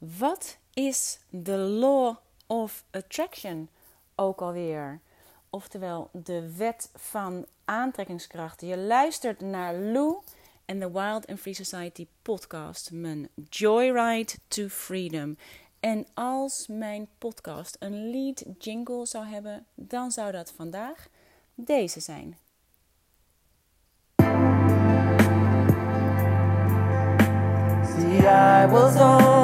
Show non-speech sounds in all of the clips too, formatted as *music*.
Wat is de law of attraction ook alweer? Oftewel de wet van aantrekkingskracht. Je luistert naar Lou en de Wild and Free Society podcast, mijn Joyride to Freedom. En als mijn podcast een lead jingle zou hebben, dan zou dat vandaag deze zijn. I was on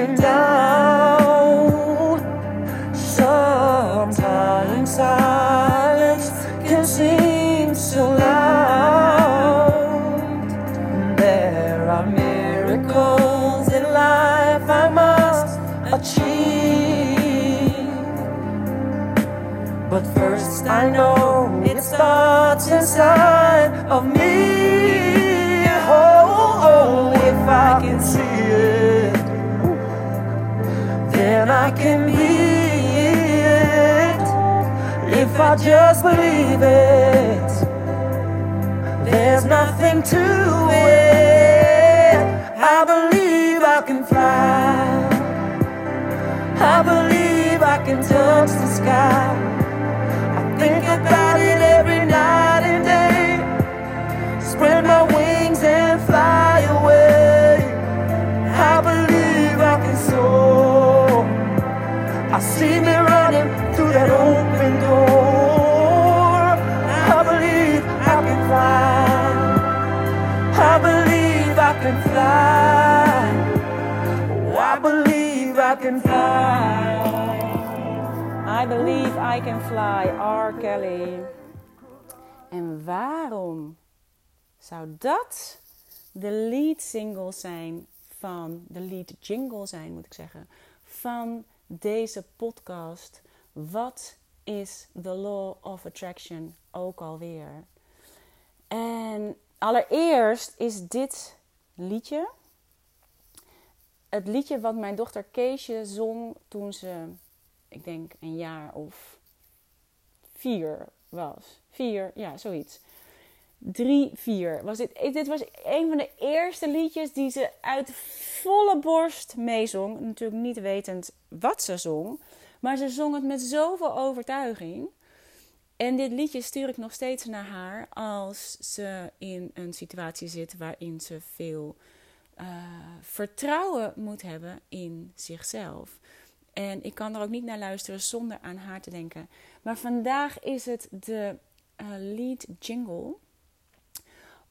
breaking down. Sometimes silence can seem so loud. There are miracles in life I must achieve. But first, I know it starts inside of me. I can be it. If I just believe it, there's nothing to it. I believe I can fly. I believe I can touch the sky. I think about it every night and day. Spread my wings and fly away. I believe See me running through that open door. I believe I can fly. I believe I can fly. Oh, I believe I can fly. I believe I can fly, R. Kelly. En waarom zou dat de lead single zijn van, de lead jingle zijn moet ik zeggen, van deze podcast? Wat is the law of attraction ook alweer? En allereerst is dit liedje het liedje wat mijn dochter Keesje zong toen ze, ik denk, een jaar of vier was. Vier, ja, zoiets. Drie, vier was dit. Dit was een van de eerste liedjes die ze uit volle borst meezong. Natuurlijk niet wetend wat ze zong. Maar ze zong het met zoveel overtuiging. En dit liedje stuur ik nog steeds naar haar als ze in een situatie zit waarin ze veel uh, vertrouwen moet hebben in zichzelf. En ik kan er ook niet naar luisteren zonder aan haar te denken. Maar vandaag is het de uh, lead jingle.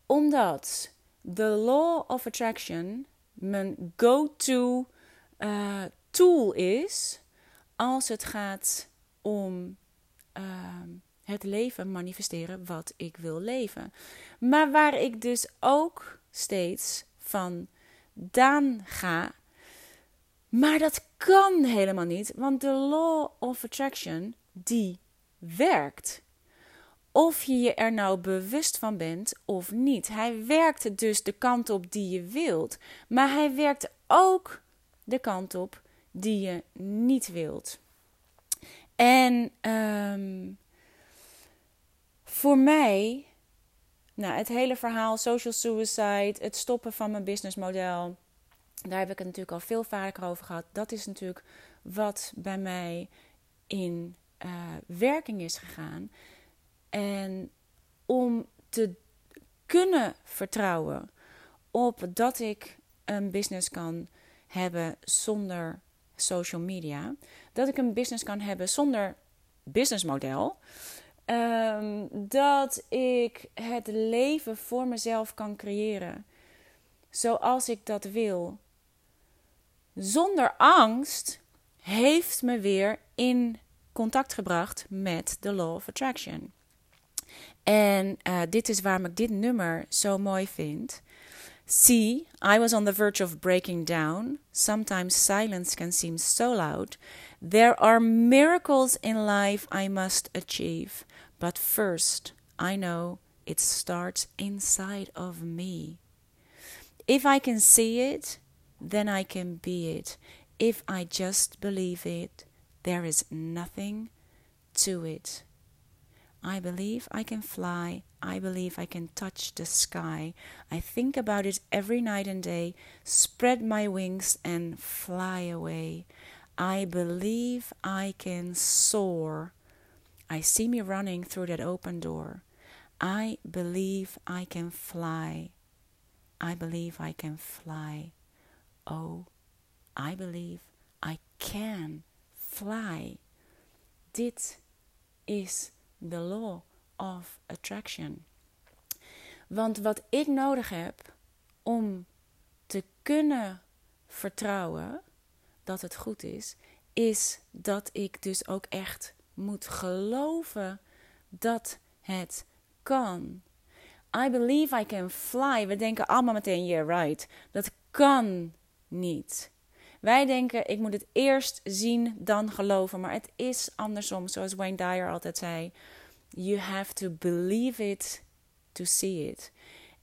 Omdat The Law of Attraction mijn go-to uh, tool is als het gaat om het leven manifesteren wat ik wil leven. Maar waar ik dus ook steeds van Daan ga. Maar dat kan helemaal niet, want de law of attraction die werkt. Of je je er nou bewust van bent of niet. Hij werkt dus de kant op die je wilt, maar hij werkt ook de kant op die je niet wilt. En um, voor mij nou, het hele verhaal social suicide, het stoppen van mijn businessmodel, daar heb ik het natuurlijk al veel vaker over gehad. Dat is natuurlijk wat bij mij in uh, werking is gegaan. En om te kunnen vertrouwen op dat ik een business kan hebben zonder social media, dat ik een business kan hebben zonder businessmodel. Um, dat ik het leven voor mezelf kan creëren zoals ik dat wil. Zonder angst heeft me weer in contact gebracht met de Law of Attraction. En uh, dit is waarom ik dit nummer zo mooi vind. See, I was on the verge of breaking down. Sometimes silence can seem so loud. There are miracles in life I must achieve. But first, I know it starts inside of me. If I can see it, then I can be it. If I just believe it, there is nothing to it. I believe I can fly. I believe I can touch the sky. I think about it every night and day. Spread my wings and fly away. I believe I can soar. I see me running through that open door. I believe I can fly. I believe I can fly. Oh, I believe I can fly. Dit is the law of attraction. Want wat ik nodig heb om te kunnen vertrouwen dat het goed is, is dat ik dus ook echt moet geloven dat het kan. I believe I can fly. We denken allemaal meteen, yeah, right. Dat kan niet. Wij denken, ik moet het eerst zien, dan geloven. Maar het is andersom, zoals Wayne Dyer altijd zei. You have to believe it to see it.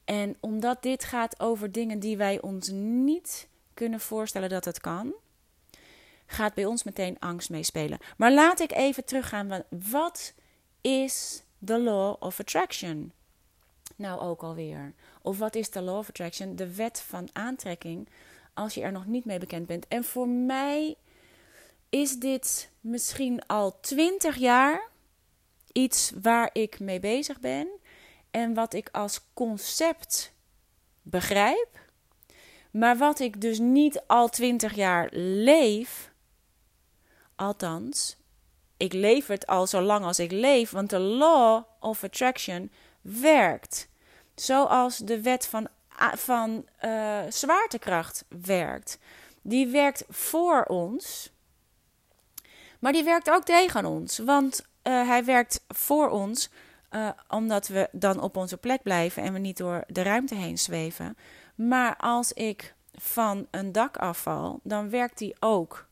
En omdat dit gaat over dingen die wij ons niet kunnen voorstellen dat het kan, gaat bij ons meteen angst meespelen. Maar laat ik even teruggaan. Wat is de law of attraction? Nou, ook alweer. Of wat is de law of attraction? De wet van aantrekking, als je er nog niet mee bekend bent. En voor mij is dit misschien al twintig jaar iets waar ik mee bezig ben en wat ik als concept begrijp, maar wat ik dus niet al twintig jaar leef. Althans, ik leef het al zo lang als ik leef, want de law of attraction werkt. Zoals de wet van, van uh, zwaartekracht werkt. Die werkt voor ons, maar die werkt ook tegen ons. Want uh, hij werkt voor ons, uh, omdat we dan op onze plek blijven en we niet door de ruimte heen zweven. Maar als ik van een dak afval, dan werkt die ook.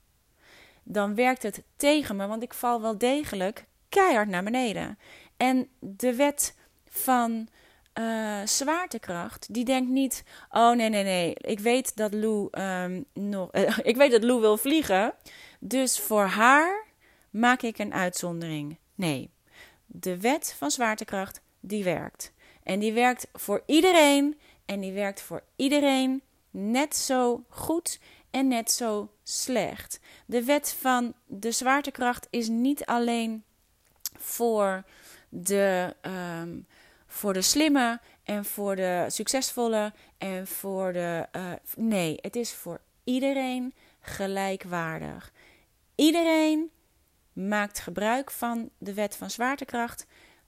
Dan werkt het tegen me, want ik val wel degelijk keihard naar beneden. En de wet van uh, zwaartekracht, die denkt niet: oh nee, nee, nee, ik weet dat Lou um, nog, uh, *laughs* ik weet dat Lou wil vliegen, dus voor haar maak ik een uitzondering. Nee, de wet van zwaartekracht, die werkt. En die werkt voor iedereen en die werkt voor iedereen net zo goed en net zo slecht. De wet van de zwaartekracht is niet alleen voor de, um, voor de slimme en voor de succesvolle en voor de. Uh, nee, het is voor iedereen gelijkwaardig. Iedereen maakt gebruik van de wet van zwaartekracht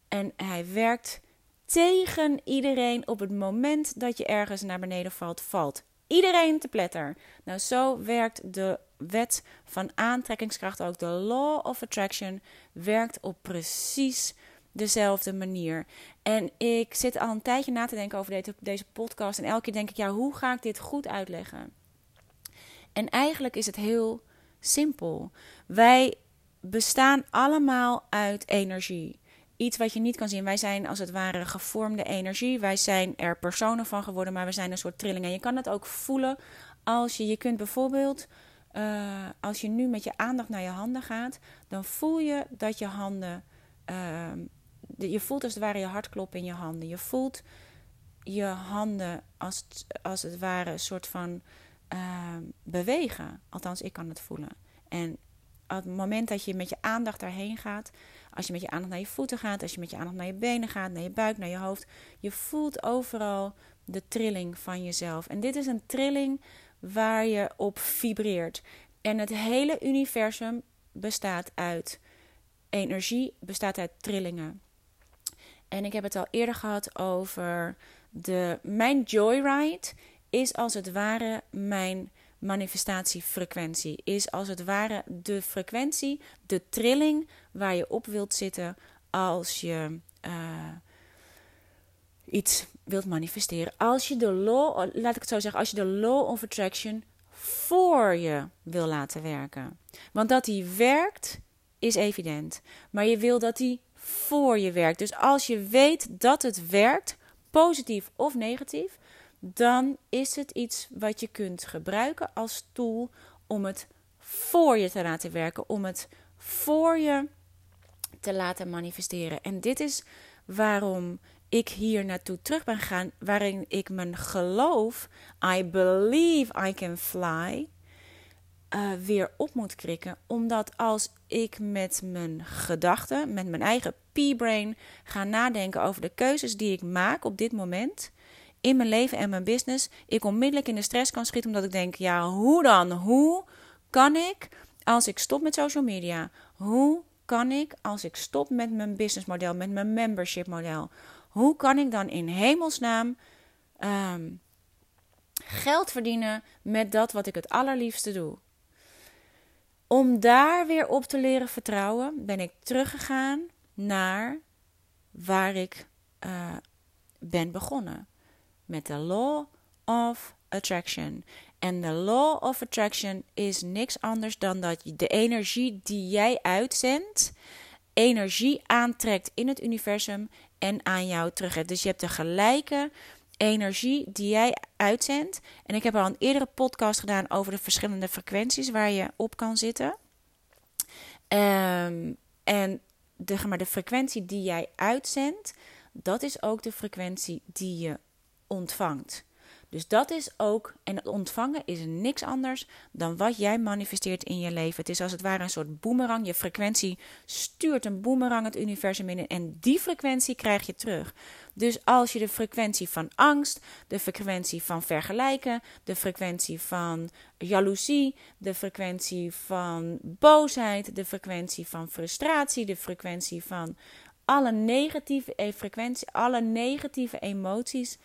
en hij werkt tegen iedereen op het moment dat je ergens naar beneden valt, valt iedereen te pletter. Nou, zo werkt de wet van aantrekkingskracht ook. De law of attraction werkt op precies dezelfde manier. En ik zit al een tijdje na te denken over deze, podcast. En elke keer denk ik, ja, hoe ga ik dit goed uitleggen? En eigenlijk is het heel simpel. Wij bestaan allemaal uit energie. Iets wat je niet kan zien. Wij zijn als het ware gevormde energie. Wij zijn er personen van geworden, maar we zijn een soort trilling. En je kan het ook voelen als je, je kunt bijvoorbeeld, uh, als je nu met je aandacht naar je handen gaat, dan voel je dat je handen, uh, je voelt als het ware je hartkloppen in je handen. Je voelt je handen als, als het ware een soort van uh, bewegen. Althans, ik kan het voelen. En op het moment dat je met je aandacht daarheen gaat, als je met je aandacht naar je voeten gaat, als je met je aandacht naar je benen gaat, naar je buik, naar je hoofd, je voelt overal de trilling van jezelf. En dit is een trilling waar je op vibreert. En het hele universum bestaat uit energie, bestaat uit trillingen. En ik heb het al eerder gehad over de mijn joyride is als het ware mijn manifestatiefrequentie is als het ware de frequentie, de trilling waar je op wilt zitten als je uh, iets wilt manifesteren. Als je de law, laat ik het zo zeggen, als je de law of attraction voor je wil laten werken. Want dat die werkt is evident, maar je wil dat die voor je werkt. Dus als je weet dat het werkt, positief of negatief, dan is het iets wat je kunt gebruiken als tool om het voor je te laten werken, om het voor je te laten manifesteren. En dit is waarom ik hier naartoe terug ben gegaan, waarin ik mijn geloof, I believe I can fly, uh, weer op moet krikken. Omdat als ik met mijn gedachten, met mijn eigen P-brain ga nadenken over de keuzes die ik maak op dit moment in mijn leven en mijn business, ik onmiddellijk in de stress kan schieten omdat ik denk, ja, hoe dan? Hoe kan ik als ik stop met social media? Hoe kan ik als ik stop met mijn businessmodel, met mijn membership model? Hoe kan ik dan in hemelsnaam um, geld verdienen met dat wat ik het allerliefste doe? Om daar weer op te leren vertrouwen, ben ik teruggegaan naar waar ik uh, ben begonnen. Met de law of attraction. En de law of attraction is niks anders dan dat de energie die jij uitzendt, energie aantrekt in het universum en aan jou terug. Dus je hebt de gelijke energie die jij uitzendt. En ik heb al een eerdere podcast gedaan over de verschillende frequenties waar je op kan zitten. Um, en de, maar de frequentie die jij uitzendt, dat is ook de frequentie die je ontvangt. Dus dat is ook, en het ontvangen is niks anders dan wat jij manifesteert in je leven. Het is als het ware een soort boemerang. Je frequentie stuurt een boemerang het universum in en die frequentie krijg je terug. Dus als je de frequentie van angst, de frequentie van vergelijken, de frequentie van jaloezie, de frequentie van boosheid, de frequentie van frustratie, de frequentie van alle negatieve e-, frequentie, alle negatieve emoties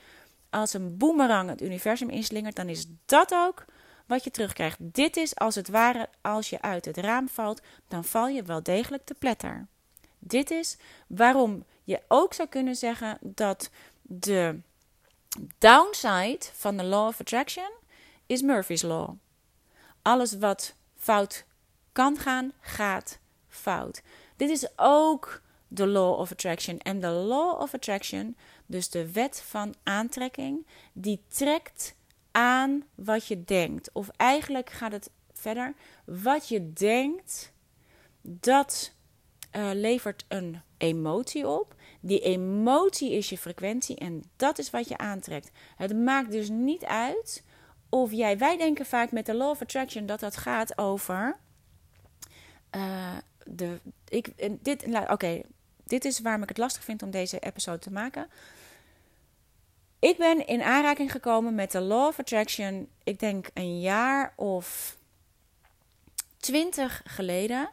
als een boemerang het universum inslingert, dan is dat ook wat je terugkrijgt. Dit is als het ware, als je uit het raam valt, dan val je wel degelijk te pletter. Dit is waarom je ook zou kunnen zeggen dat de downside van de law of attraction is Murphy's law. Alles wat fout kan gaan, gaat fout. Dit is ook de law of attraction. En de law of attraction dus de wet van aantrekking, die trekt aan wat je denkt. Of eigenlijk gaat het verder. Wat je denkt, dat uh, levert een emotie op. Die emotie is je frequentie en dat is wat je aantrekt. Het maakt dus niet uit of jij, wij denken vaak met de law of attraction dat dat gaat over. Uh, de, ik, dit, oké, dit is waarom ik het lastig vind om deze episode te maken. Ik ben in aanraking gekomen met de Law of Attraction, ik denk een jaar of twintig geleden.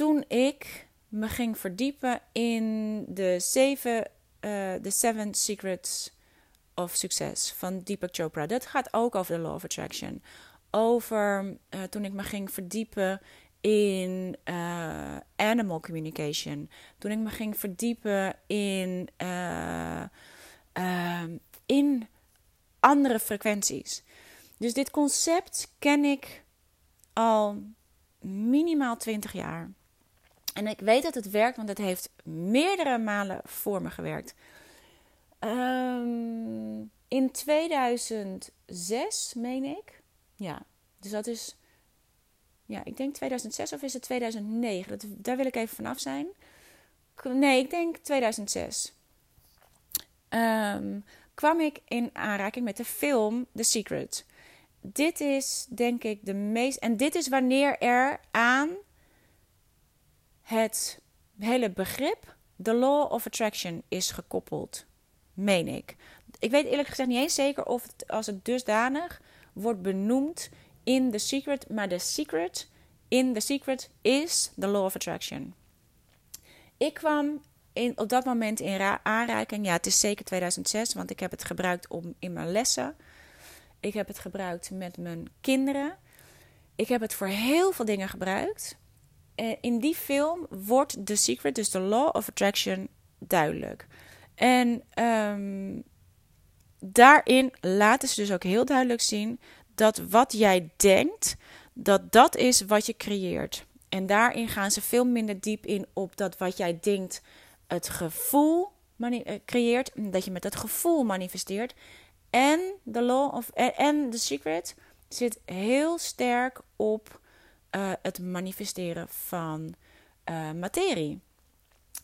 Toen ik me ging verdiepen in de zeven, de Seven Secrets of Success van Deepak Chopra. Dat gaat ook over de Law of Attraction. Over uh, toen ik me ging verdiepen in uh, animal communication. Toen ik me ging verdiepen in in andere frequenties. Dus dit concept ken ik al minimaal 20 jaar. En ik weet dat het werkt, want het heeft meerdere malen voor me gewerkt. Um, in 2006, meen ik. Ja, dus dat is. Ja, ik denk 2006 of is het 2009? Dat, daar wil ik even vanaf zijn. Nee, ik denk 2006 um, kwam ik in aanraking met de film The Secret. Dit is denk ik de meest. En dit is wanneer er aan het hele begrip The Law of Attraction is gekoppeld. Meen ik. Ik weet eerlijk gezegd niet eens zeker of het als het dusdanig wordt benoemd in The Secret. Maar The Secret in The Secret is The Law of Attraction. Ik kwam in, op dat moment in aanraking. Ja, het is zeker 2006, want ik heb het gebruikt om, in mijn lessen. Ik heb het gebruikt met mijn kinderen. Ik heb het voor heel veel dingen gebruikt. En in die film wordt The Secret, dus de Law of Attraction, duidelijk. En um, daarin laten ze dus ook heel duidelijk zien dat wat jij denkt, dat dat is wat je creëert. En daarin gaan ze veel minder diep in op dat wat jij denkt, het gevoel eh, creëert, dat je met het gevoel manifesteert. En de law of en de secret zit heel sterk op uh, het manifesteren van uh, materie.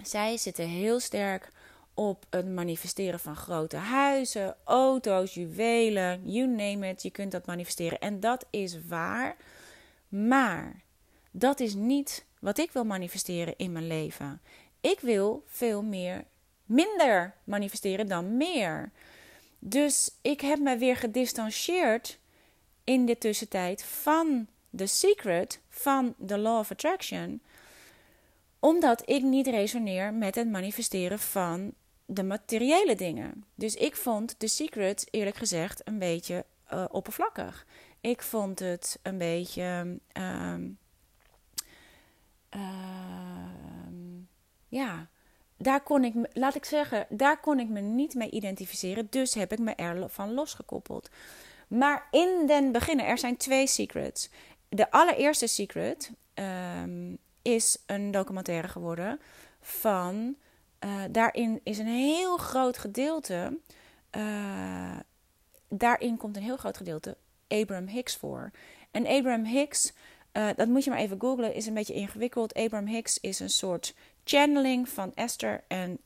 Zij zitten heel sterk op het manifesteren van grote huizen, auto's, juwelen, you name it. Je kunt dat manifesteren. En dat is waar. Maar dat is niet wat ik wil manifesteren in mijn leven. Ik wil veel meer, minder manifesteren dan meer. Dus ik heb me weer gedistanceerd in de tussentijd van The Secret, van The Law of Attraction. Omdat ik niet resoneer met het manifesteren van de materiële dingen. Dus ik vond The Secret, eerlijk gezegd, een beetje uh, oppervlakkig. Ik vond het een beetje. Uh, ja, daar kon ik, laat ik zeggen, daar kon ik me niet mee identificeren. Dus heb ik me ervan losgekoppeld. Maar in den beginnen, er zijn twee secrets. De allereerste secret ehm, is een documentaire geworden van. Uh, daarin is een heel groot gedeelte. Uh, daarin komt een heel groot gedeelte Abraham Hicks voor. En Abraham Hicks, uh, dat moet je maar even googlen, is een beetje ingewikkeld. Abraham Hicks is een soort channeling van Esther en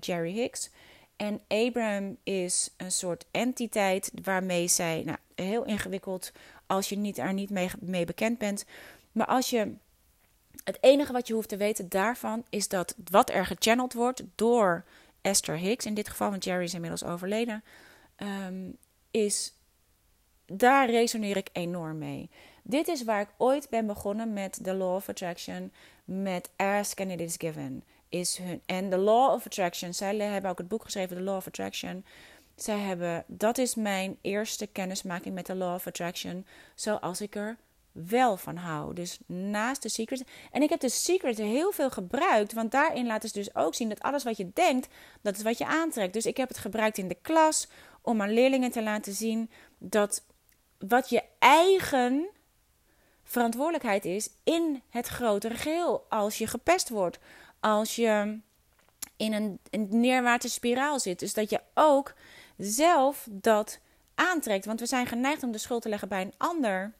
Jerry Hicks. En Abraham is een soort entiteit waarmee zij, nou, heel ingewikkeld als je niet, er niet mee, bekend bent. Maar als je, het enige wat je hoeft te weten daarvan is dat wat er gechanneld wordt door Esther Hicks, in dit geval, want Jerry is inmiddels overleden, um, is, daar resoneer ik enorm mee. Dit is waar ik ooit ben begonnen met The Law of Attraction, met Ask and It Is Given is hun. En de Law of Attraction, zij hebben ook het boek geschreven, The Law of Attraction. Zij hebben, dat is mijn eerste kennismaking met de Law of Attraction, zoals ik er wel van hou. Dus naast de Secret. En ik heb de Secret heel veel gebruikt, want daarin laten ze dus ook zien dat alles wat je denkt, dat is wat je aantrekt. Dus ik heb het gebruikt in de klas om aan leerlingen te laten zien dat wat je eigen verantwoordelijkheid is in het grotere geheel. Als je gepest wordt, als je in een, een neerwaartse spiraal zit. Dus dat je ook zelf dat aantrekt. Want we zijn geneigd om de schuld te leggen bij een ander.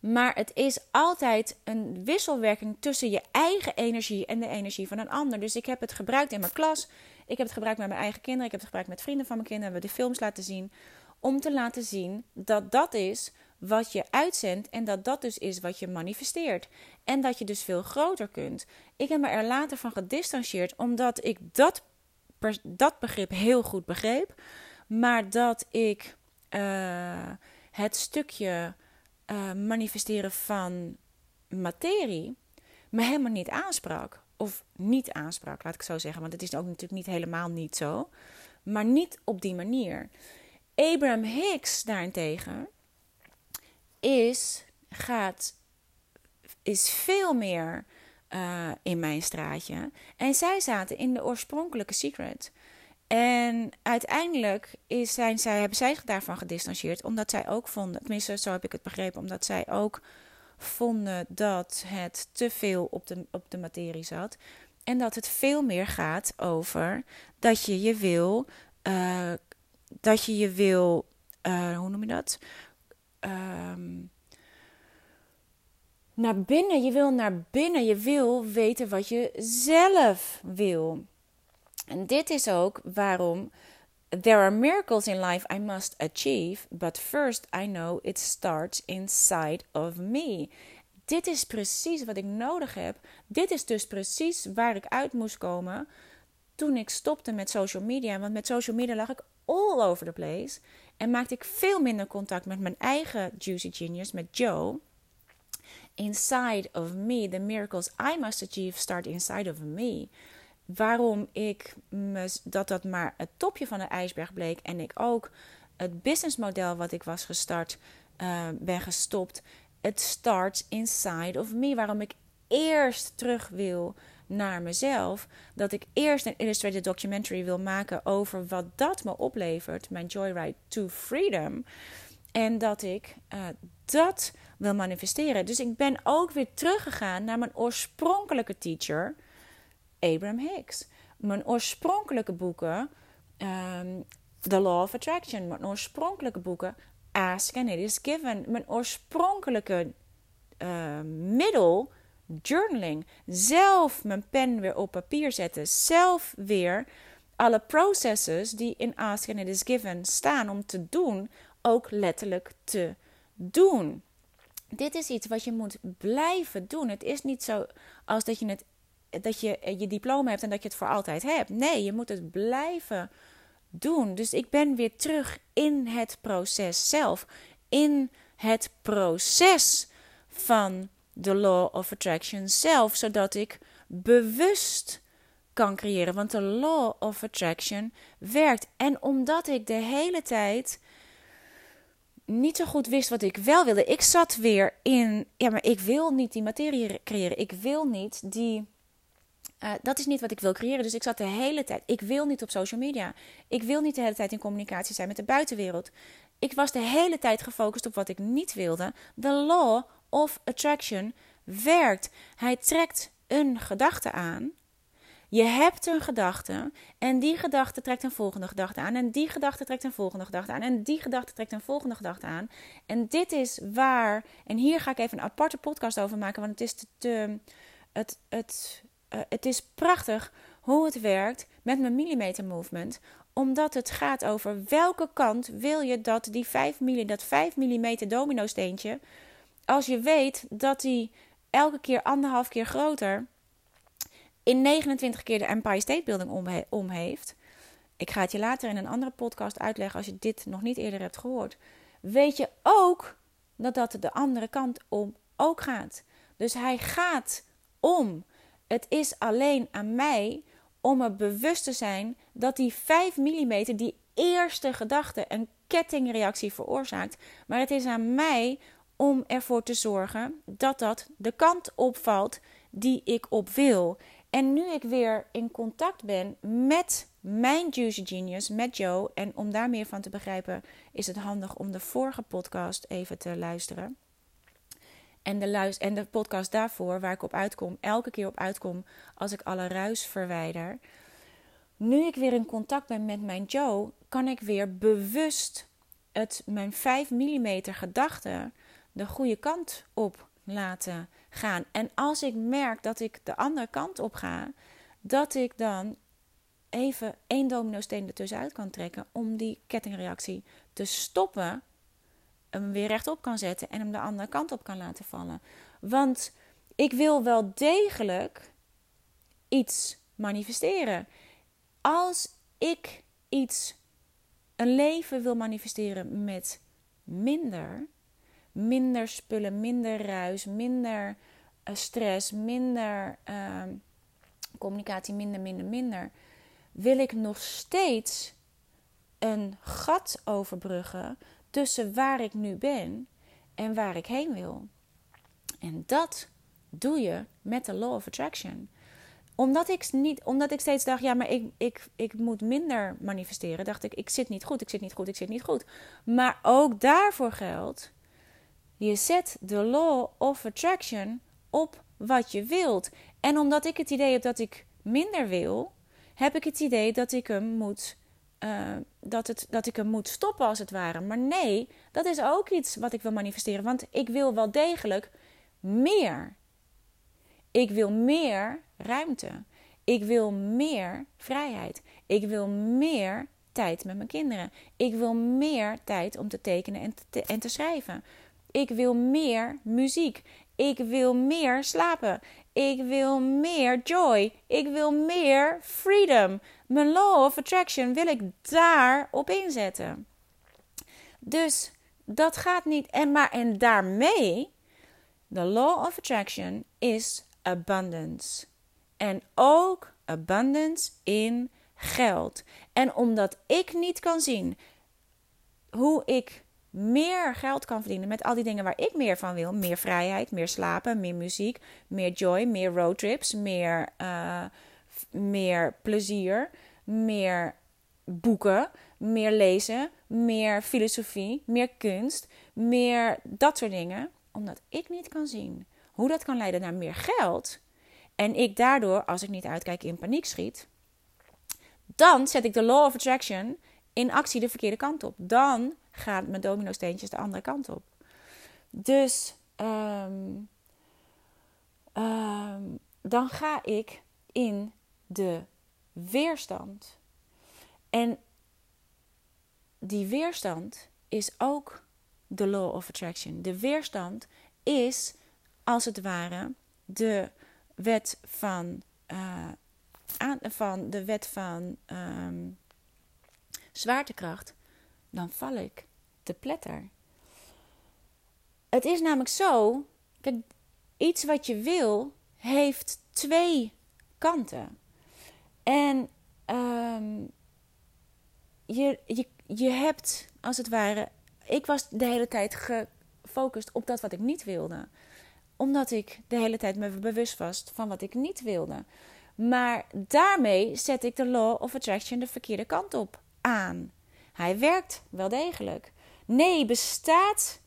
Maar het is altijd een wisselwerking tussen je eigen energie en de energie van een ander. Dus ik heb het gebruikt in mijn klas. Ik heb het gebruikt met mijn eigen kinderen. Ik heb het gebruikt met vrienden van mijn kinderen. We hebben de films laten zien. Om te laten zien dat dat is wat je uitzendt en dat dat dus is wat je manifesteert. En dat je dus veel groter kunt. Ik heb me er later van gedistanceerd omdat ik dat, dat begrip heel goed begreep. Maar dat ik uh, het stukje uh, manifesteren van materie me helemaal niet aansprak. Of niet aansprak, laat ik zo zeggen. Want het is ook natuurlijk niet helemaal niet zo. Maar niet op die manier. Abraham Hicks daarentegen is, gaat, is veel meer uh, in mijn straatje. En zij zaten in de oorspronkelijke Secret. En uiteindelijk is, zijn zij, hebben zij zich daarvan gedistanceerd, omdat zij ook vonden, tenminste zo heb ik het begrepen, omdat zij ook vonden dat het te veel op de, op de materie zat. En dat het veel meer gaat over dat je je wil, uh, dat je je wil, uh, hoe noem je dat? Um, naar binnen. Je wil naar binnen. Je wil weten wat je zelf wil. En dit is ook waarom. There are miracles in life I must achieve, but first I know it starts inside of me. Dit is precies wat ik nodig heb. Dit is dus precies waar ik uit moest komen toen ik stopte met social media. Want met social media lag ik all over the place. En maakte ik veel minder contact met mijn eigen Juicy Genius, met Joe. Inside of me, the miracles I must achieve start inside of me. Waarom ik me, dat dat maar het topje van de ijsberg bleek en ik ook het businessmodel wat ik was gestart uh, ben gestopt. Het starts inside of me. Waarom ik eerst terug wil naar mezelf. Dat ik eerst een illustrated documentary wil maken over wat dat me oplevert. Mijn Joyride to Freedom. En dat ik uh, dat wil manifesteren. Dus ik ben ook weer teruggegaan naar mijn oorspronkelijke teacher, Abraham Hicks. Mijn oorspronkelijke boeken, um, The Law of Attraction. Mijn oorspronkelijke boeken, Ask and It Is Given. Mijn oorspronkelijke uh, middel journaling. Zelf mijn pen weer op papier zetten. Zelf weer alle processes die in Ask and It Is Given staan om te doen, ook letterlijk te doen. Dit is iets wat je moet blijven doen. Het is niet zo als dat je, het, dat je je diploma hebt en dat je het voor altijd hebt. Nee, je moet het blijven doen. Dus ik ben weer terug in het proces zelf. In het proces van de Law of Attraction zelf, zodat ik bewust kan creëren. Want de Law of Attraction werkt. En omdat ik de hele tijd niet zo goed wist wat ik wel wilde. Ik zat weer in, ja, maar ik wil niet die materie creëren. Ik wil niet die. Uh, dat is niet wat ik wil creëren. Dus ik zat de hele tijd. Ik wil niet op social media. Ik wil niet de hele tijd in communicatie zijn met de buitenwereld. Ik was de hele tijd gefocust op wat ik niet wilde. De law of attraction werkt. Hij trekt een gedachte aan je hebt een gedachte en die gedachte trekt een volgende gedachte aan en die gedachte trekt een volgende gedachte aan en die gedachte trekt een volgende gedachte aan. En dit is waar, en hier ga ik even een aparte podcast over maken, want het is, het, het, uh, het is prachtig hoe het werkt met mijn millimeter movement omdat het gaat over welke kant wil je dat die 5 mm, dat 5 mm domino steentje, als je weet dat die elke keer anderhalf keer groter in 29 keer de Empire State Building om, heeft. Ik ga het je later in een andere podcast uitleggen als je dit nog niet eerder hebt gehoord. Weet je ook dat dat de andere kant om ook gaat. Dus hij gaat om. Het is alleen aan mij om er bewust te zijn dat die 5 mm, die eerste gedachte, een kettingreactie veroorzaakt. Maar het is aan mij om ervoor te zorgen dat dat de kant opvalt die ik op wil. En nu ik weer in contact ben met mijn Juicy Genius, met Joe, en om daar meer van te begrijpen, is het handig om de vorige podcast even te luisteren. En de, en de podcast daarvoor, waar ik op uitkom, elke keer op uitkom als ik alle ruis verwijder. Nu ik weer in contact ben met mijn Joe, kan ik weer bewust het, mijn 5 mm gedachte de goede kant op laten gaan. En als ik merk dat ik de andere kant op ga, dat ik dan even één domino-steen ertussenuit kan trekken om die kettingreactie te stoppen, hem weer rechtop kan zetten en hem de andere kant op kan laten vallen. Want ik wil wel degelijk iets manifesteren. Als ik iets, een leven wil manifesteren met minder, minder spullen, minder ruis, minder uh, stress, minder uh, communicatie, minder, minder, minder, wil ik nog steeds een gat overbruggen tussen waar ik nu ben en waar ik heen wil. En dat doe je met de Law of Attraction. Omdat ik, niet, omdat ik steeds dacht, ja, maar ik, ik, ik moet minder manifesteren, dacht ik, ik zit niet goed, ik zit niet goed, ik zit niet goed. Maar ook daarvoor geldt, je zet de law of attraction op wat je wilt. En omdat ik het idee heb dat ik minder wil, heb ik het idee dat ik hem moet. Uh, dat, het, dat ik hem moet stoppen als het ware. Maar nee, dat is ook iets wat ik wil manifesteren. Want ik wil wel degelijk meer. Ik wil meer ruimte. Ik wil meer vrijheid. Ik wil meer tijd met mijn kinderen. Ik wil meer tijd om te tekenen en te, en te schrijven. Ik wil meer muziek. Ik wil meer slapen. Ik wil meer joy. Ik wil meer freedom. Mijn law of attraction wil ik daarop inzetten. Dus dat gaat niet. En, maar, en daarmee, de law of attraction is abundance. En ook abundance in geld. En omdat ik niet kan zien hoe ik meer geld kan verdienen met al die dingen waar ik meer van wil. Meer vrijheid, meer slapen, meer muziek, meer joy, meer roadtrips, meer, uh, meer plezier, meer boeken, meer lezen, meer filosofie, meer kunst, meer dat soort dingen. Omdat ik niet kan zien hoe dat kan leiden naar meer geld. En ik daardoor, als ik niet uitkijk, in paniek schiet. Dan zet ik de law of attraction in actie de verkeerde kant op. Dan gaan mijn domino-steentjes de andere kant op. Dus um, dan ga ik in de weerstand. En die weerstand is ook de law of attraction. De weerstand is als het ware de wet van, aan, van de wet van um, zwaartekracht. Dan val ik te pletter. Het is namelijk zo, iets wat je wil heeft twee kanten. En um, je, je, je hebt, als het ware, ik was de hele tijd gefocust op dat wat ik niet wilde. Omdat ik de hele tijd me bewust was van wat ik niet wilde. Maar daarmee zet ik de law of attraction de verkeerde kant op aan. Hij werkt wel degelijk. Nee, bestaat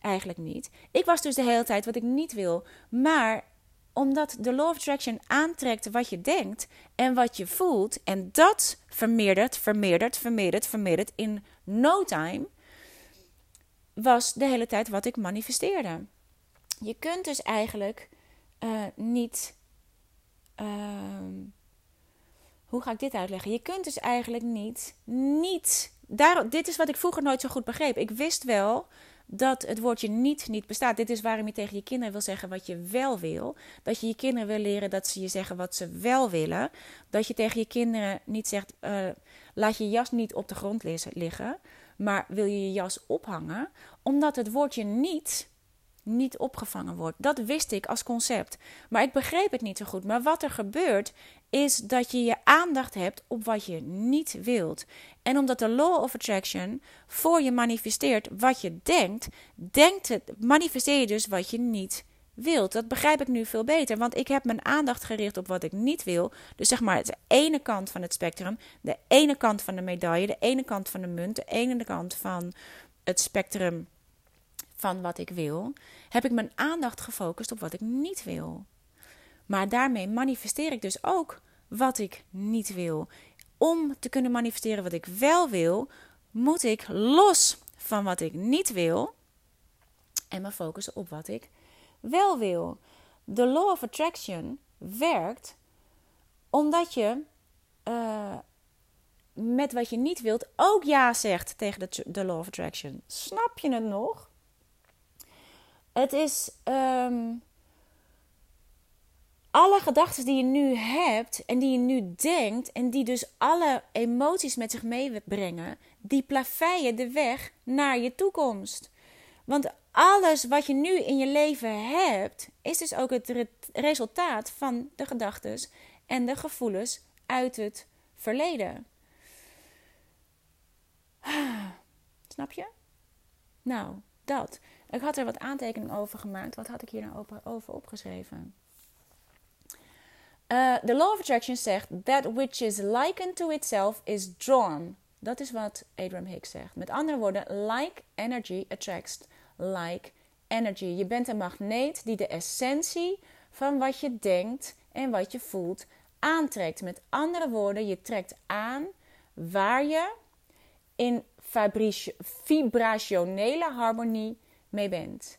eigenlijk niet. Ik was dus de hele tijd wat ik niet wil. Maar omdat de law of attraction aantrekt wat je denkt en wat je voelt. En dat vermeerdert, vermeerdert, vermeerdert, vermeerdert in no time. Was de hele tijd wat ik manifesteerde. Je kunt dus eigenlijk uh, niet. Uh, hoe ga ik dit uitleggen? Je kunt dus eigenlijk niet. Niet. Daar, dit is wat ik vroeger nooit zo goed begreep. Ik wist wel dat het woordje niet niet bestaat. Dit is waarom je tegen je kinderen wil zeggen wat je wel wil. Dat je je kinderen wil leren dat ze je zeggen wat ze wel willen. Dat je tegen je kinderen niet zegt: uh, laat je jas niet op de grond liggen, maar wil je je jas ophangen, omdat het woordje niet niet opgevangen wordt. Dat wist ik als concept. Maar ik begreep het niet zo goed. Maar wat er gebeurt, is dat je je aandacht hebt op wat je niet wilt. En omdat de law of attraction voor je manifesteert wat je denkt, denkt het, manifesteer je dus wat je niet wilt. Dat begrijp ik nu veel beter, want ik heb mijn aandacht gericht op wat ik niet wil. Dus zeg maar de ene kant van het spectrum, de ene kant van de medaille, de ene kant van de munt, de ene kant van het spectrum van wat ik wil, heb ik mijn aandacht gefocust op wat ik niet wil. Maar daarmee manifesteer ik dus ook wat ik niet wil. Om te kunnen manifesteren wat ik wel wil, moet ik los van wat ik niet wil en me focussen op wat ik wel wil. De law of attraction werkt omdat je uh, met wat je niet wilt ook ja zegt tegen de law of attraction. Snap je het nog? Het is um, alle gedachten die je nu hebt en die je nu denkt en die dus alle emoties met zich meebrengen, die plaveien de weg naar je toekomst. Want alles wat je nu in je leven hebt, is dus ook het resultaat van de gedachten en de gevoelens uit het verleden. Snap je? Nou, dat. Ik had er wat aantekeningen over gemaakt. Wat had ik hier nou over opgeschreven? Uh, the law of attraction zegt: That which is likened to itself is drawn. Dat is wat Abraham Hicks zegt. Met andere woorden, like energy attracts like energy. Je bent een magneet die de essentie van wat je denkt en wat je voelt aantrekt. Met andere woorden, je trekt aan waar je in vibrationele harmonie mee bent.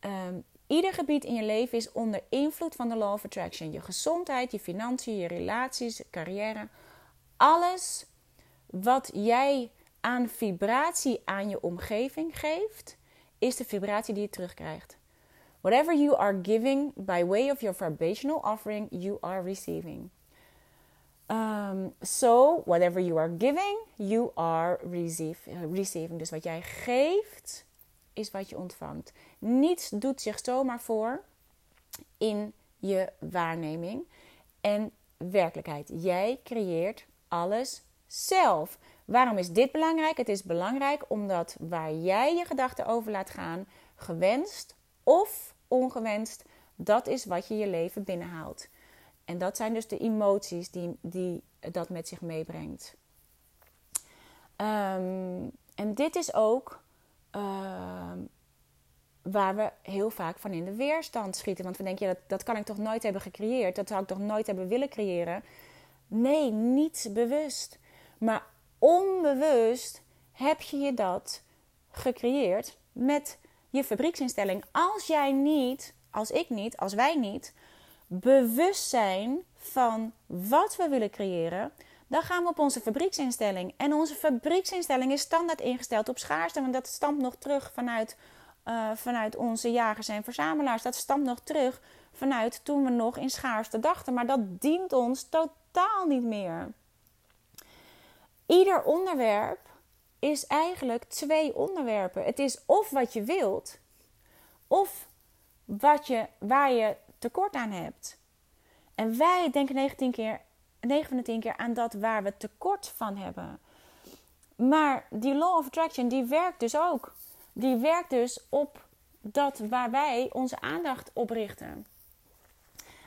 Um, ieder gebied in je leven is onder invloed van de law of attraction. Je gezondheid, je financiën, je relaties, carrière. Alles wat jij aan vibratie aan je omgeving geeft, is de vibratie die je terugkrijgt. Whatever you are giving by way of your vibrational offering, you are receiving. Um, so, whatever you are giving, you are receiving. Dus wat jij geeft, is wat je ontvangt. Niets doet zich zomaar voor in je waarneming en werkelijkheid. Jij creëert alles zelf. Waarom is dit belangrijk? Het is belangrijk omdat waar jij je gedachten over laat gaan, gewenst of ongewenst, dat is wat je je leven binnenhaalt. En dat zijn dus de emoties die, die dat met zich meebrengt. Um, en dit is ook Ehm, waar we heel vaak van in de weerstand schieten. Want we denken, ja, dat, dat kan ik toch nooit hebben gecreëerd? Dat zou ik toch nooit hebben willen creëren? Nee, niet bewust. Maar onbewust heb je je dat gecreëerd met je fabrieksinstelling. Als jij niet, als ik niet, als wij niet bewust zijn van wat we willen creëren, dan gaan we op onze fabrieksinstelling. En onze fabrieksinstelling is standaard ingesteld op schaarste, want dat stamt nog terug vanuit, uh, vanuit onze jagers en verzamelaars. Dat stamt nog terug vanuit toen we nog in schaarste dachten. Maar dat dient ons totaal niet meer. Ieder onderwerp is eigenlijk twee onderwerpen. Het is of wat je wilt, of wat je, waar je tekort aan hebt. En wij denken 19 keer, 9 van de 10 keer aan dat waar we tekort van hebben. Maar die law of attraction, die werkt dus ook. Die werkt dus op dat waar wij onze aandacht op richten.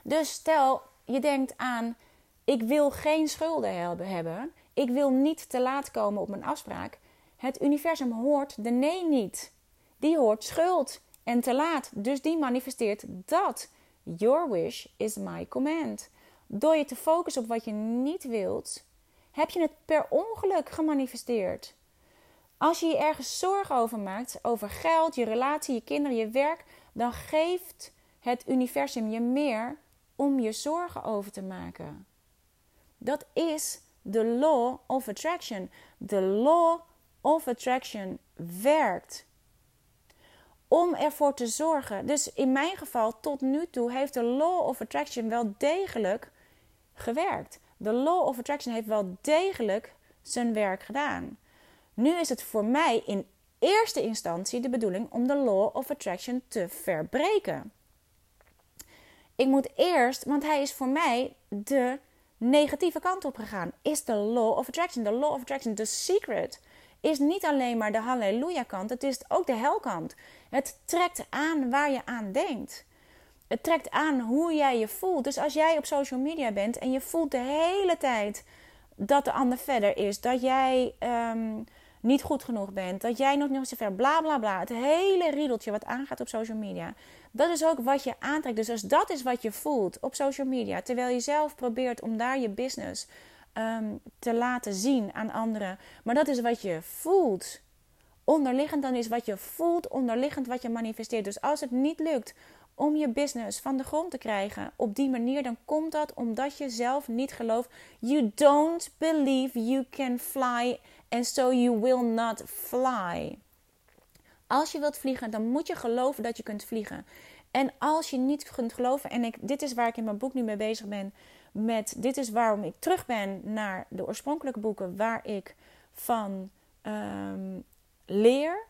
Dus stel, je denkt aan, ik wil geen schulden hebben. Ik wil niet te laat komen op mijn afspraak. Het universum hoort de nee niet. Die hoort schuld en te laat. Dus die manifesteert dat. Your wish is my command. Door je te focussen op wat je niet wilt, heb je het per ongeluk gemanifesteerd. Als je je ergens zorgen over maakt, over geld, je relatie, je kinderen, je werk, dan geeft het universum je meer om je zorgen over te maken. Dat is de law of attraction. De law of attraction werkt om ervoor te zorgen. Dus in mijn geval, tot nu toe, heeft de Law of Attraction wel degelijk gewerkt. De Law of Attraction heeft wel degelijk zijn werk gedaan. Nu is het voor mij in eerste instantie de bedoeling om de Law of Attraction te verbreken. Ik moet eerst, want hij is voor mij de negatieve kant op gegaan. Is de Law of Attraction. De Law of Attraction, de secret is niet alleen maar de halleluja kant, het is ook de helkant. Het trekt aan waar je aan denkt. Het trekt aan hoe jij je voelt. Dus als jij op social media bent en je voelt de hele tijd dat de ander verder is, dat jij ehm, niet goed genoeg bent, dat jij nog niet zo ver, bla bla bla. Het hele riedeltje wat aangaat op social media. Dat is ook wat je aantrekt. Dus als dat is wat je voelt op social media, terwijl je zelf probeert om daar je business Ehm, te laten zien aan anderen. Maar dat is wat je voelt. Onderliggend dan is wat je voelt, onderliggend wat je manifesteert. Dus als het niet lukt om je business van de grond te krijgen op die manier, dan komt dat omdat je zelf niet gelooft. You don't believe you can fly and so you will not fly. Als je wilt vliegen, dan moet je geloven dat je kunt vliegen. En als je niet kunt geloven, en ik, dit is waar ik in mijn boek nu mee bezig ben, met dit is waarom ik terug ben naar de oorspronkelijke boeken waar ik van um, leer.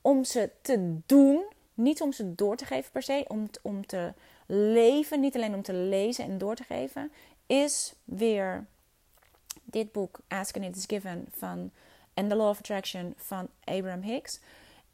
Om ze te doen, niet om ze door te geven per se, om, om te leven, niet alleen om te lezen en door te geven, is weer dit boek Ask and It Is Given van and The Law of Attraction van Abraham Hicks.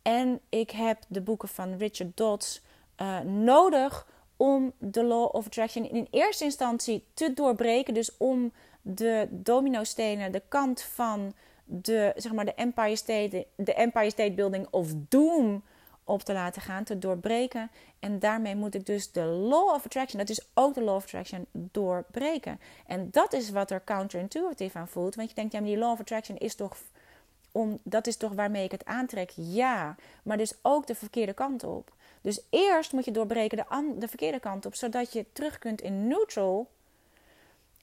En ik heb de boeken van Richard Dodds uh, nodig om de law of attraction in eerste instantie te doorbreken. Dus om de domino-stenen, de kant van de, zeg maar de, Empire State, de Empire State Building of Doom op te laten gaan, te doorbreken. En daarmee moet ik dus de law of attraction, dat is ook de law of attraction, doorbreken. En dat is wat er counterintuitive aan voelt. Want je denkt, ja, maar die law of attraction is toch, om, dat is toch waarmee ik het aantrek? Ja, maar dus ook de verkeerde kant op. Dus eerst moet je doorbreken de, de verkeerde kant op, zodat je terug kunt in neutral.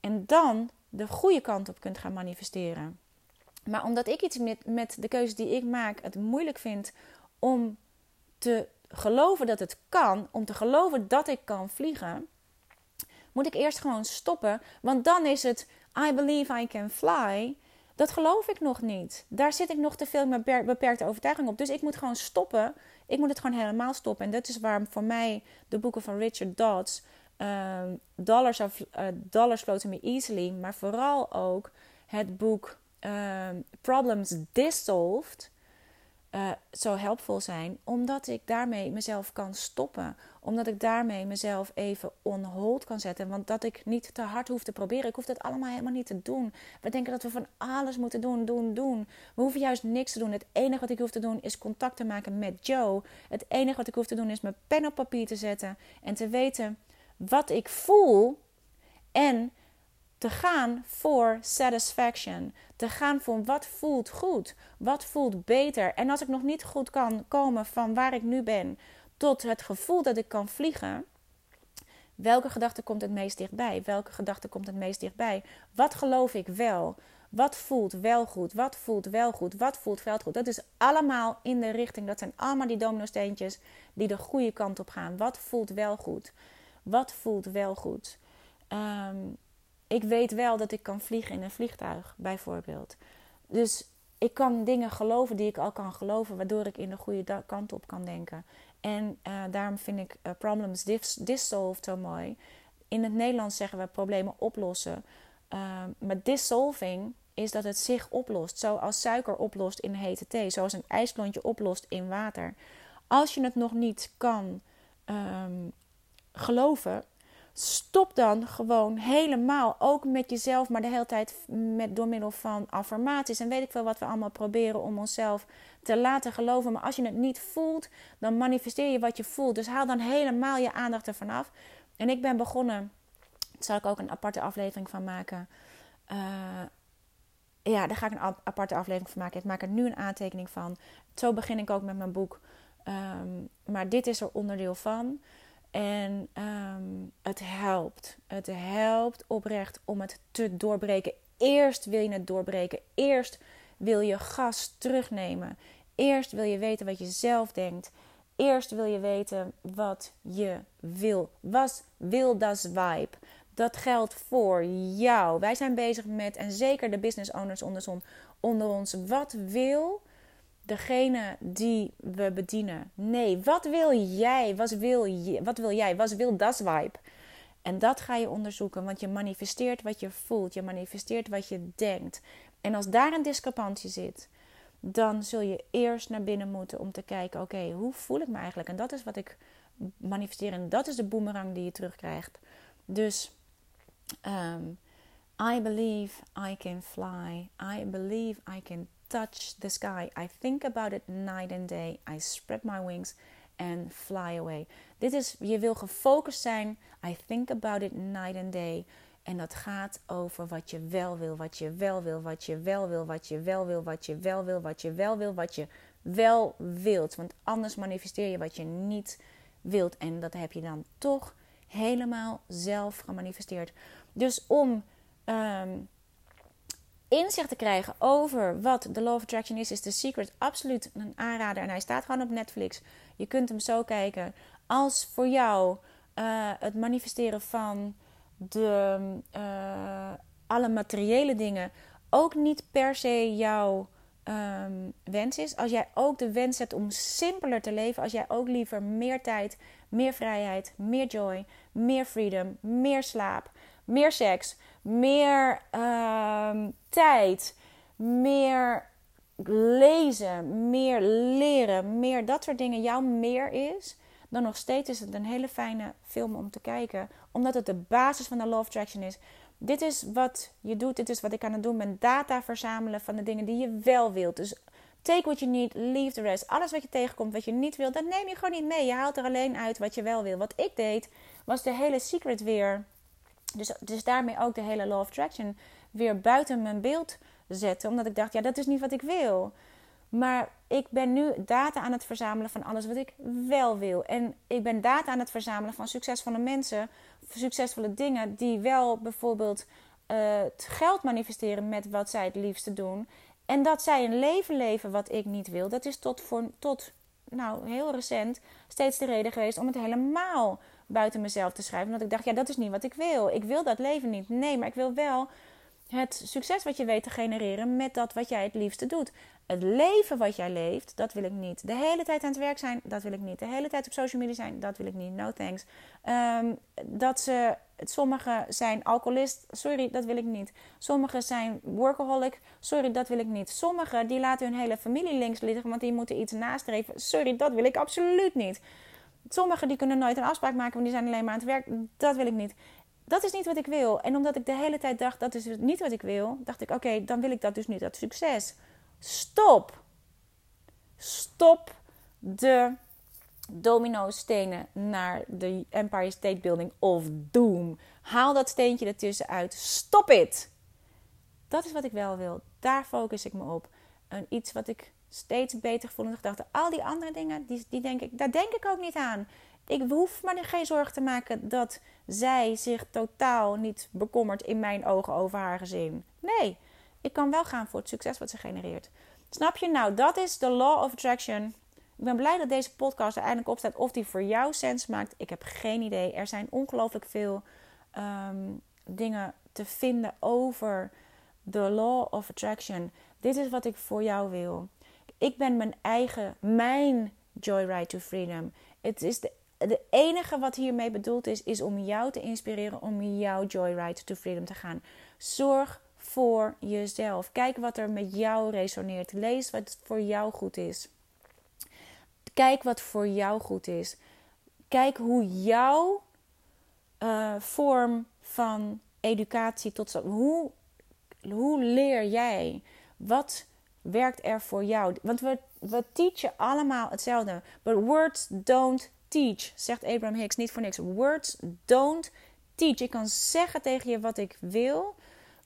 En dan de goede kant op kunt gaan manifesteren. Maar omdat ik iets met, met de keuze die ik maak het moeilijk vind om te geloven dat het kan, om te geloven dat ik kan vliegen, moet ik eerst gewoon stoppen. Want dan is het I believe I can fly. Dat geloof ik nog niet. Daar zit ik nog te veel met beperkte overtuiging op. Dus ik moet gewoon stoppen ik moet het gewoon helemaal stoppen. En dat is waarom voor mij de boeken van Richard Dodds, ehm, Dollars, of, uh, Dollars Flow Me Easily, maar vooral ook het boek uh, Problems Dissolved, uh, zo helpvol zijn. Omdat ik daarmee mezelf kan stoppen. Omdat ik daarmee mezelf even on hold kan zetten. Want dat ik niet te hard hoef te proberen. Ik hoef dat allemaal helemaal niet te doen. We denken dat we van alles moeten doen, doen, doen. We hoeven juist niks te doen. Het enige wat ik hoef te doen is contact te maken met Joe. Het enige wat ik hoef te doen is mijn pen op papier te zetten. En te weten wat ik voel. En te gaan voor satisfaction. Te gaan voor wat voelt goed, wat voelt beter. En als ik nog niet goed kan komen van waar ik nu ben tot het gevoel dat ik kan vliegen, Welke gedachte komt het meest dichtbij? Welke gedachte komt het meest dichtbij? Wat geloof ik wel? Wat voelt wel goed? Wat voelt wel goed? Wat voelt wel goed? Dat is allemaal in de richting. Dat zijn allemaal die domino-steentjes die de goede kant op gaan. Wat voelt wel goed? Wat voelt wel goed? Ehm, ik weet wel dat ik kan vliegen in een vliegtuig, bijvoorbeeld. Dus ik kan dingen geloven die ik al kan geloven, waardoor ik in de goede kant op kan denken. En uh, daarom vind ik uh, problems dis dissolved zo mooi. In het Nederlands zeggen we problemen oplossen. Uh, maar dissolving is dat het zich oplost. Zoals suiker oplost in hete thee. Zoals een ijsklontje oplost in water. Als je het nog niet kan um, geloven, stop dan gewoon helemaal. Ook met jezelf, maar de hele tijd met, door middel van affirmaties. En weet ik veel wat we allemaal proberen om onszelf te laten geloven. Maar als je het niet voelt, dan manifesteer je wat je voelt. Dus haal dan helemaal je aandacht ervan af. En ik ben begonnen, daar zal ik ook een aparte aflevering van maken. Uh, ja, daar ga ik een aparte aflevering van maken. Ik maak er nu een aantekening van. Zo begin ik ook met mijn boek. Um, maar dit is er onderdeel van. En um, het helpt. Het helpt oprecht om het te doorbreken. Eerst wil je het doorbreken. Eerst wil je gas terugnemen. Eerst wil je weten wat je zelf denkt. Eerst wil je weten wat je wil. Was wil das vibe? Dat geldt voor jou. Wij zijn bezig met, en zeker de business owners onder, onder ons, wat wil degene die we bedienen? Nee, wat wil jij? Wat wil, je, wat wil jij? Wat wil das vibe? En dat ga je onderzoeken, want je manifesteert wat je voelt, je manifesteert wat je denkt. En als daar een discrepantie zit, dan zul je eerst naar binnen moeten om te kijken: oké, hoe voel ik me eigenlijk? En dat is wat ik manifesteer en dat is de boemerang die je terugkrijgt. Dus um, I believe I can fly. I believe I can touch the sky. I think about it night and day. I spread my wings and fly away. Dit is, je wil gefocust zijn. I think about it night and day. En dat gaat over wat je wel wil, wat je wel wil, wat je wel wil, wat je wel wil, wat je wel wil, wat je wel wil, wat je wel wilt. Want anders manifesteer je wat je niet wilt. En dat heb je dan toch helemaal zelf gemanifesteerd. Dus om um, inzicht te krijgen over wat de Law of Attraction is, is The Secret absoluut een aanrader. En hij staat gewoon op Netflix. Je kunt hem zo kijken. Als voor jou uh, het manifesteren van de, uh, alle materiële dingen ook niet per se jouw um, wens is. Als jij ook de wens hebt om simpeler te leven. Als jij ook liever meer tijd, meer vrijheid, meer joy, meer freedom, meer slaap, meer seks, meer uh, tijd, meer lezen, meer leren, meer dat soort dingen jouw meer is, dan nog steeds is het een hele fijne film om te kijken, omdat het de basis van de Law of Attraction is. Dit is wat je doet, dit is wat ik aan het doen ben: data verzamelen van de dingen die je wel wilt. Dus take what you need, leave the rest. Alles wat je tegenkomt, wat je niet wilt, dat neem je gewoon niet mee. Je haalt er alleen uit wat je wel wil. Wat ik deed, was de hele secret weer dus, dus daarmee ook de hele Law of Attraction weer buiten mijn beeld zetten. Omdat ik dacht, ja, dat is niet wat ik wil. Maar ik ben nu data aan het verzamelen van alles wat ik wel wil. En ik ben data aan het verzamelen van succesvolle mensen, succesvolle dingen die wel bijvoorbeeld uh, het geld manifesteren met wat zij het liefste doen. En dat zij een leven leven wat ik niet wil. Dat is tot, voor, tot nou, heel recent steeds de reden geweest om het helemaal buiten mezelf te schrijven. Omdat ik dacht, ja, dat is niet wat ik wil. Ik wil dat leven niet. Nee, maar ik wil wel het succes wat je weet te genereren met dat wat jij het liefste doet. Het leven wat jij leeft, dat wil ik niet. De hele tijd aan het werk zijn, dat wil ik niet. De hele tijd op social media zijn, dat wil ik niet. No thanks. Um, dat ze, sommigen zijn alcoholist, sorry, dat wil ik niet. Sommigen zijn workaholic, sorry, dat wil ik niet. Sommigen die laten hun hele familie links liggen, want die moeten iets nastreven. Sorry, dat wil ik absoluut niet. Sommigen die kunnen nooit een afspraak maken, want die zijn alleen maar aan het werk. Dat wil ik niet. Dat is niet wat ik wil. En omdat ik de hele tijd dacht, dat is niet wat ik wil, dacht ik, oké, dan wil ik dat dus niet, dat succes. Stop. Stop de domino-stenen naar de Empire State Building of Doom. Haal dat steentje ertussen uit. Stop it. Dat is wat ik wel wil. Daar focus ik me op. En iets wat ik steeds beter voelde. En dacht, al die andere dingen, die, die denk ik, daar denk ik ook niet aan. Ik hoef me geen zorgen te maken dat zij zich totaal niet bekommert in mijn ogen over haar gezin. Nee, ik kan wel gaan voor het succes wat ze genereert. Snap je? Nou, dat is de law of attraction. Ik ben blij dat deze podcast er eindelijk op staat. Of die voor jou sens maakt, ik heb geen idee. Er zijn ongelooflijk veel ehm, dingen te vinden over de law of attraction. Dit is wat ik voor jou wil. Ik ben mijn eigen, mijn joyride to freedom. Het is de, enige wat hiermee bedoeld is, is om jou te inspireren om jouw joyride to freedom te gaan. Zorg voor jezelf. Kijk wat er met jou resoneert. Lees wat voor jou goed is. Kijk wat voor jou goed is. Kijk hoe jouw uh, vorm van educatie tot hoe, hoe leer jij? Wat werkt er voor jou? Want we, we teachen allemaal hetzelfde. But words don't teach, zegt Abraham Hicks niet voor niks. Words don't teach. Ik kan zeggen tegen je wat ik wil,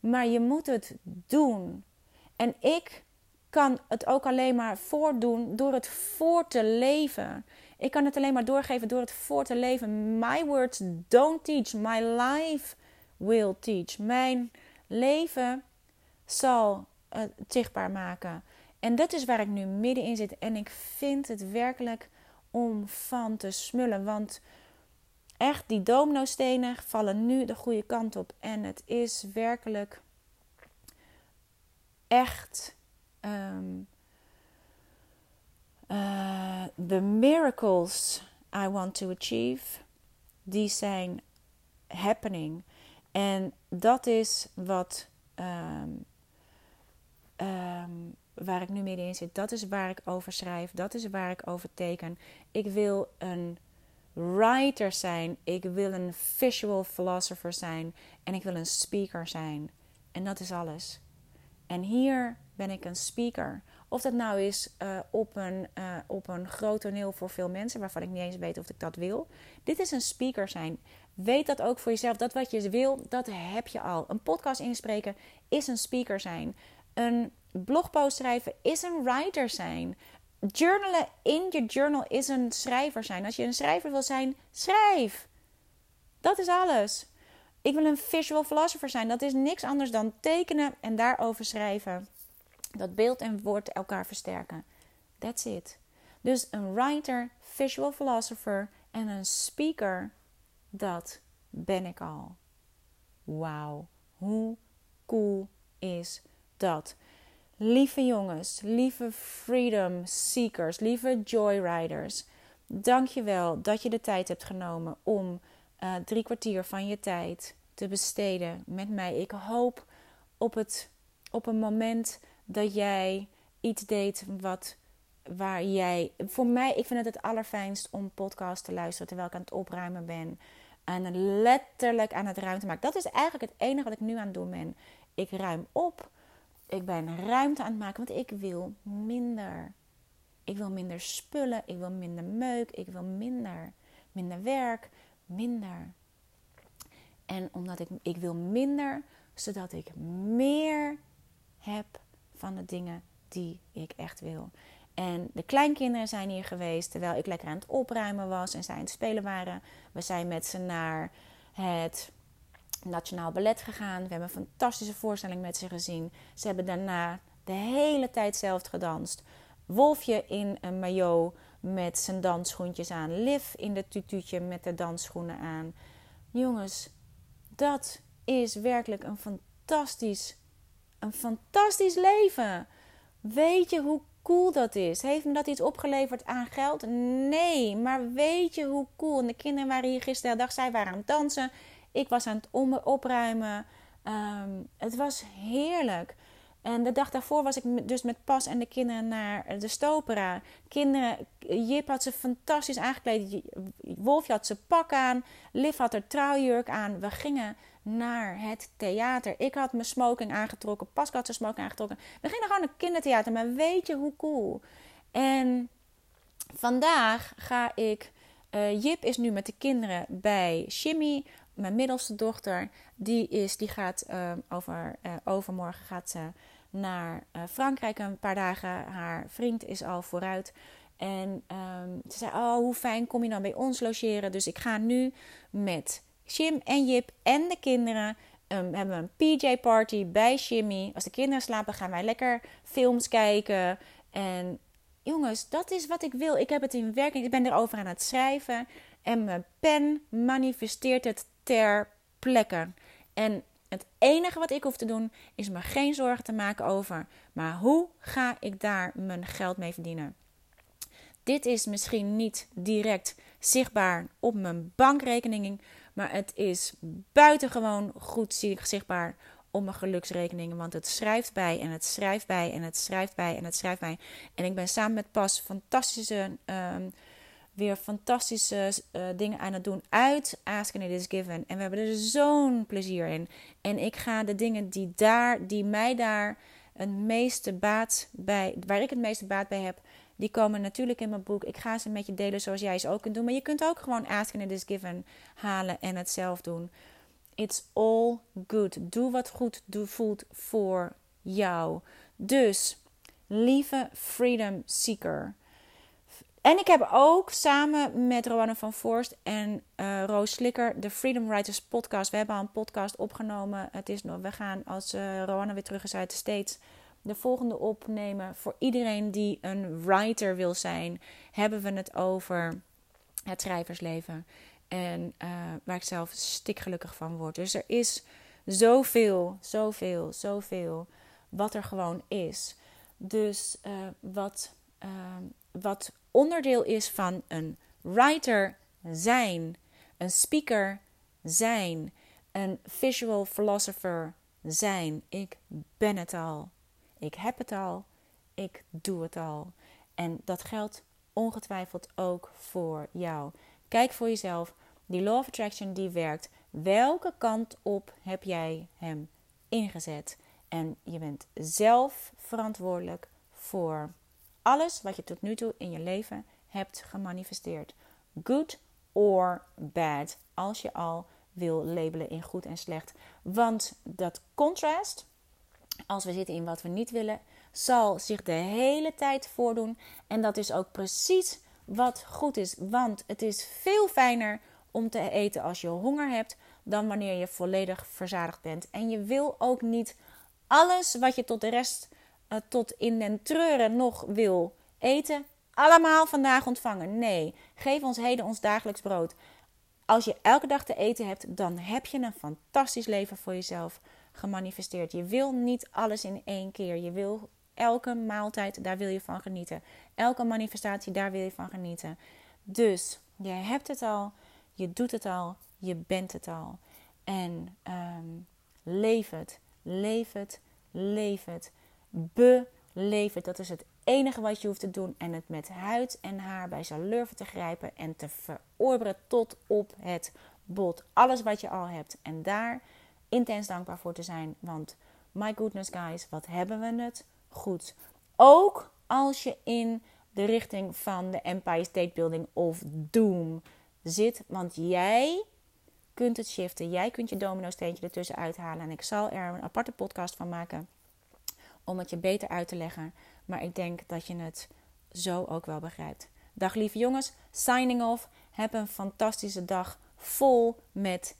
maar je moet het doen. En ik kan het ook alleen maar voordoen door het voor te leven. Ik kan het alleen maar doorgeven door het voor te leven. My words don't teach, my life will teach. Mijn leven zal het zichtbaar maken. En dat is waar ik nu middenin zit. En ik vind het werkelijk om van te smullen. Want echt, die domino-stenen vallen nu de goede kant op. En het is werkelijk echt. Um, the miracles I want to achieve, die zijn happening. En dat is wat um, um, waar ik nu middenin zit. Dat is waar ik over schrijf. Dat is waar ik over teken. Ik wil een writer zijn. Ik wil een visual philosopher zijn. En ik wil een speaker zijn. En dat is alles. En hier ben ik een speaker. Of dat nou is uh, op, een, uh, op een groot toneel voor veel mensen, waarvan ik niet eens weet of ik dat wil. Dit is een speaker zijn. Weet dat ook voor jezelf. Dat wat je wil, dat heb je al. Een podcast inspreken is een speaker zijn. Een blogpost schrijven is een writer zijn. Journalen in je journal is een schrijver zijn. Als je een schrijver wil zijn, schrijf. Dat is alles. Ik wil een visual philosopher zijn. Dat is niks anders dan tekenen en daarover schrijven. Dat beeld en woord elkaar versterken. That's it. Dus een writer, visual philosopher en een speaker, dat ben ik al. Wauw, hoe cool is dat? Lieve jongens, lieve freedom seekers, lieve joyriders, dank je wel dat je de tijd hebt genomen om uh, drie kwartier van je tijd te besteden met mij. Ik hoop op, het, op een moment dat jij iets deed wat waar jij. Voor mij, ik vind het het allerfijnst om podcast te luisteren terwijl ik aan het opruimen ben. En letterlijk aan het ruimte maken. Dat is eigenlijk het enige wat ik nu aan het doen ben. Ik ruim op ik ben ruimte aan het maken, want ik wil minder. Ik wil minder spullen, ik wil minder meuk, ik wil minder. Minder werk, minder. En omdat ik, ik wil minder, zodat ik meer heb van de dingen die ik echt wil. En de kleinkinderen zijn hier geweest terwijl ik lekker aan het opruimen was en zij aan het spelen waren. We zijn met ze naar het Nationaal Ballet gegaan. We hebben een fantastische voorstelling met ze gezien. Ze hebben daarna de hele tijd zelf gedanst. Wolfje in een maillot met zijn dansschoentjes aan. Liv in de tutuutje met de dansschoenen aan. Jongens, dat is werkelijk een fantastisch, een fantastisch leven. Weet je hoe cool dat is? Heeft me dat iets opgeleverd aan geld? Nee, maar weet je hoe cool? En de kinderen waren hier gisteren dag, zij waren aan het dansen. Ik was aan het opruimen. Ehm, het was heerlijk. En de dag daarvoor was ik dus met Pas en de kinderen naar de Stopera. Kinderen, Jip had ze fantastisch aangekleed. Wolfje had zijn pak aan. Liv had haar trouwjurk aan. We gingen naar het theater. Ik had mijn smoking aangetrokken. Pas had zijn smoking aangetrokken. We gingen gewoon naar kindertheater. Maar weet je hoe cool? En vandaag ga ik... Uh, Jip is nu met de kinderen bij Shimmy mijn middelste dochter, die, is, die gaat uh, over, uh, overmorgen gaat ze naar uh, Frankrijk een paar dagen. Haar vriend is al vooruit. En ehm, ze zei, oh, hoe fijn kom je dan bij ons logeren? Dus ik ga nu met Jim en Jip en de kinderen... Um, hebben een PJ-party bij Jimmy. Als de kinderen slapen, gaan wij lekker films kijken. En jongens, dat is wat ik wil. Ik heb het in werking. Ik ben erover aan het schrijven. En mijn pen manifesteert het ter plekke. En het enige wat ik hoef te doen is me geen zorgen te maken over, maar hoe ga ik daar mijn geld mee verdienen? Dit is misschien niet direct zichtbaar op mijn bankrekening, maar het is buitengewoon goed zichtbaar op mijn geluksrekeningen. Want het schrijft bij en het schrijft bij en het schrijft bij en het schrijft bij. En ik ben samen met Pas fantastische ehm, weer fantastische uh, dingen aan het doen uit Ask and It Is Given. En we hebben er zo'n plezier in. En ik ga de dingen die, daar, die mij daar het meeste baat bij, waar ik het meeste baat bij heb, die komen natuurlijk in mijn boek. Ik ga ze met je delen zoals jij ze ook kunt doen. Maar je kunt ook gewoon Ask and It Is Given halen en het zelf doen. It's all good. Doe wat goed voelt voor jou. Dus, lieve Freedom Seeker. En ik heb ook samen met Rowanne van Voorst en uh, Roos Slikker de Freedom Writers podcast. We hebben al een podcast opgenomen. Het is nog, we gaan als uh, Rowanne weer terug is uit de States de volgende opnemen. Voor iedereen die een writer wil zijn, hebben we het over het schrijversleven. En uh, waar ik zelf stikgelukkig van word. Dus er is zoveel, zoveel, zoveel wat er gewoon is. Dus wat, wat onderdeel is van een writer zijn, een speaker zijn, een visual philosopher zijn. Ik ben het al. Ik heb het al. Ik doe het al. En dat geldt ongetwijfeld ook voor jou. Kijk voor jezelf. Die law of attraction die werkt. Welke kant op heb jij hem ingezet? En je bent zelf verantwoordelijk voor alles wat je tot nu toe in je leven hebt gemanifesteerd. Good or bad, als je al wil labelen in goed en slecht. Want dat contrast, als we zitten in wat we niet willen, zal zich de hele tijd voordoen. En dat is ook precies wat goed is. Want het is veel fijner om te eten als je honger hebt dan wanneer je volledig verzadigd bent. En je wil ook niet alles wat je tot de rest uh, tot in den treuren nog wil eten, allemaal vandaag ontvangen. Nee, geef ons heden ons dagelijks brood. Als je elke dag te eten hebt, dan heb je een fantastisch leven voor jezelf gemanifesteerd. Je wil niet alles in één keer. Je wil elke maaltijd, daar wil je van genieten. Elke manifestatie, daar wil je van genieten. Dus je hebt het al, je doet het al, je bent het al. En um, leef het, leef het, leef het. Beleef het. Dat is het enige wat je hoeft te doen. En het met huid en haar bij zijn te grijpen en te verorberen tot op het bot. Alles wat je al hebt. En daar intens dankbaar voor te zijn. Want my goodness guys, wat hebben we het goed. Ook als je in de richting van de Empire State Building of Doom zit. Want jij kunt het shiften. Jij kunt je domino steentje ertussen uithalen. En ik zal er een aparte podcast van maken om het je beter uit te leggen. Maar ik denk dat je het zo ook wel begrijpt. Dag lieve jongens, signing off. Heb een fantastische dag vol met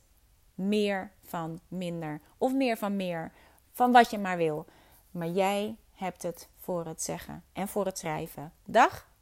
meer van minder. Of meer van meer. Van wat je maar wil. Maar jij hebt het voor het zeggen en voor het schrijven. Dag!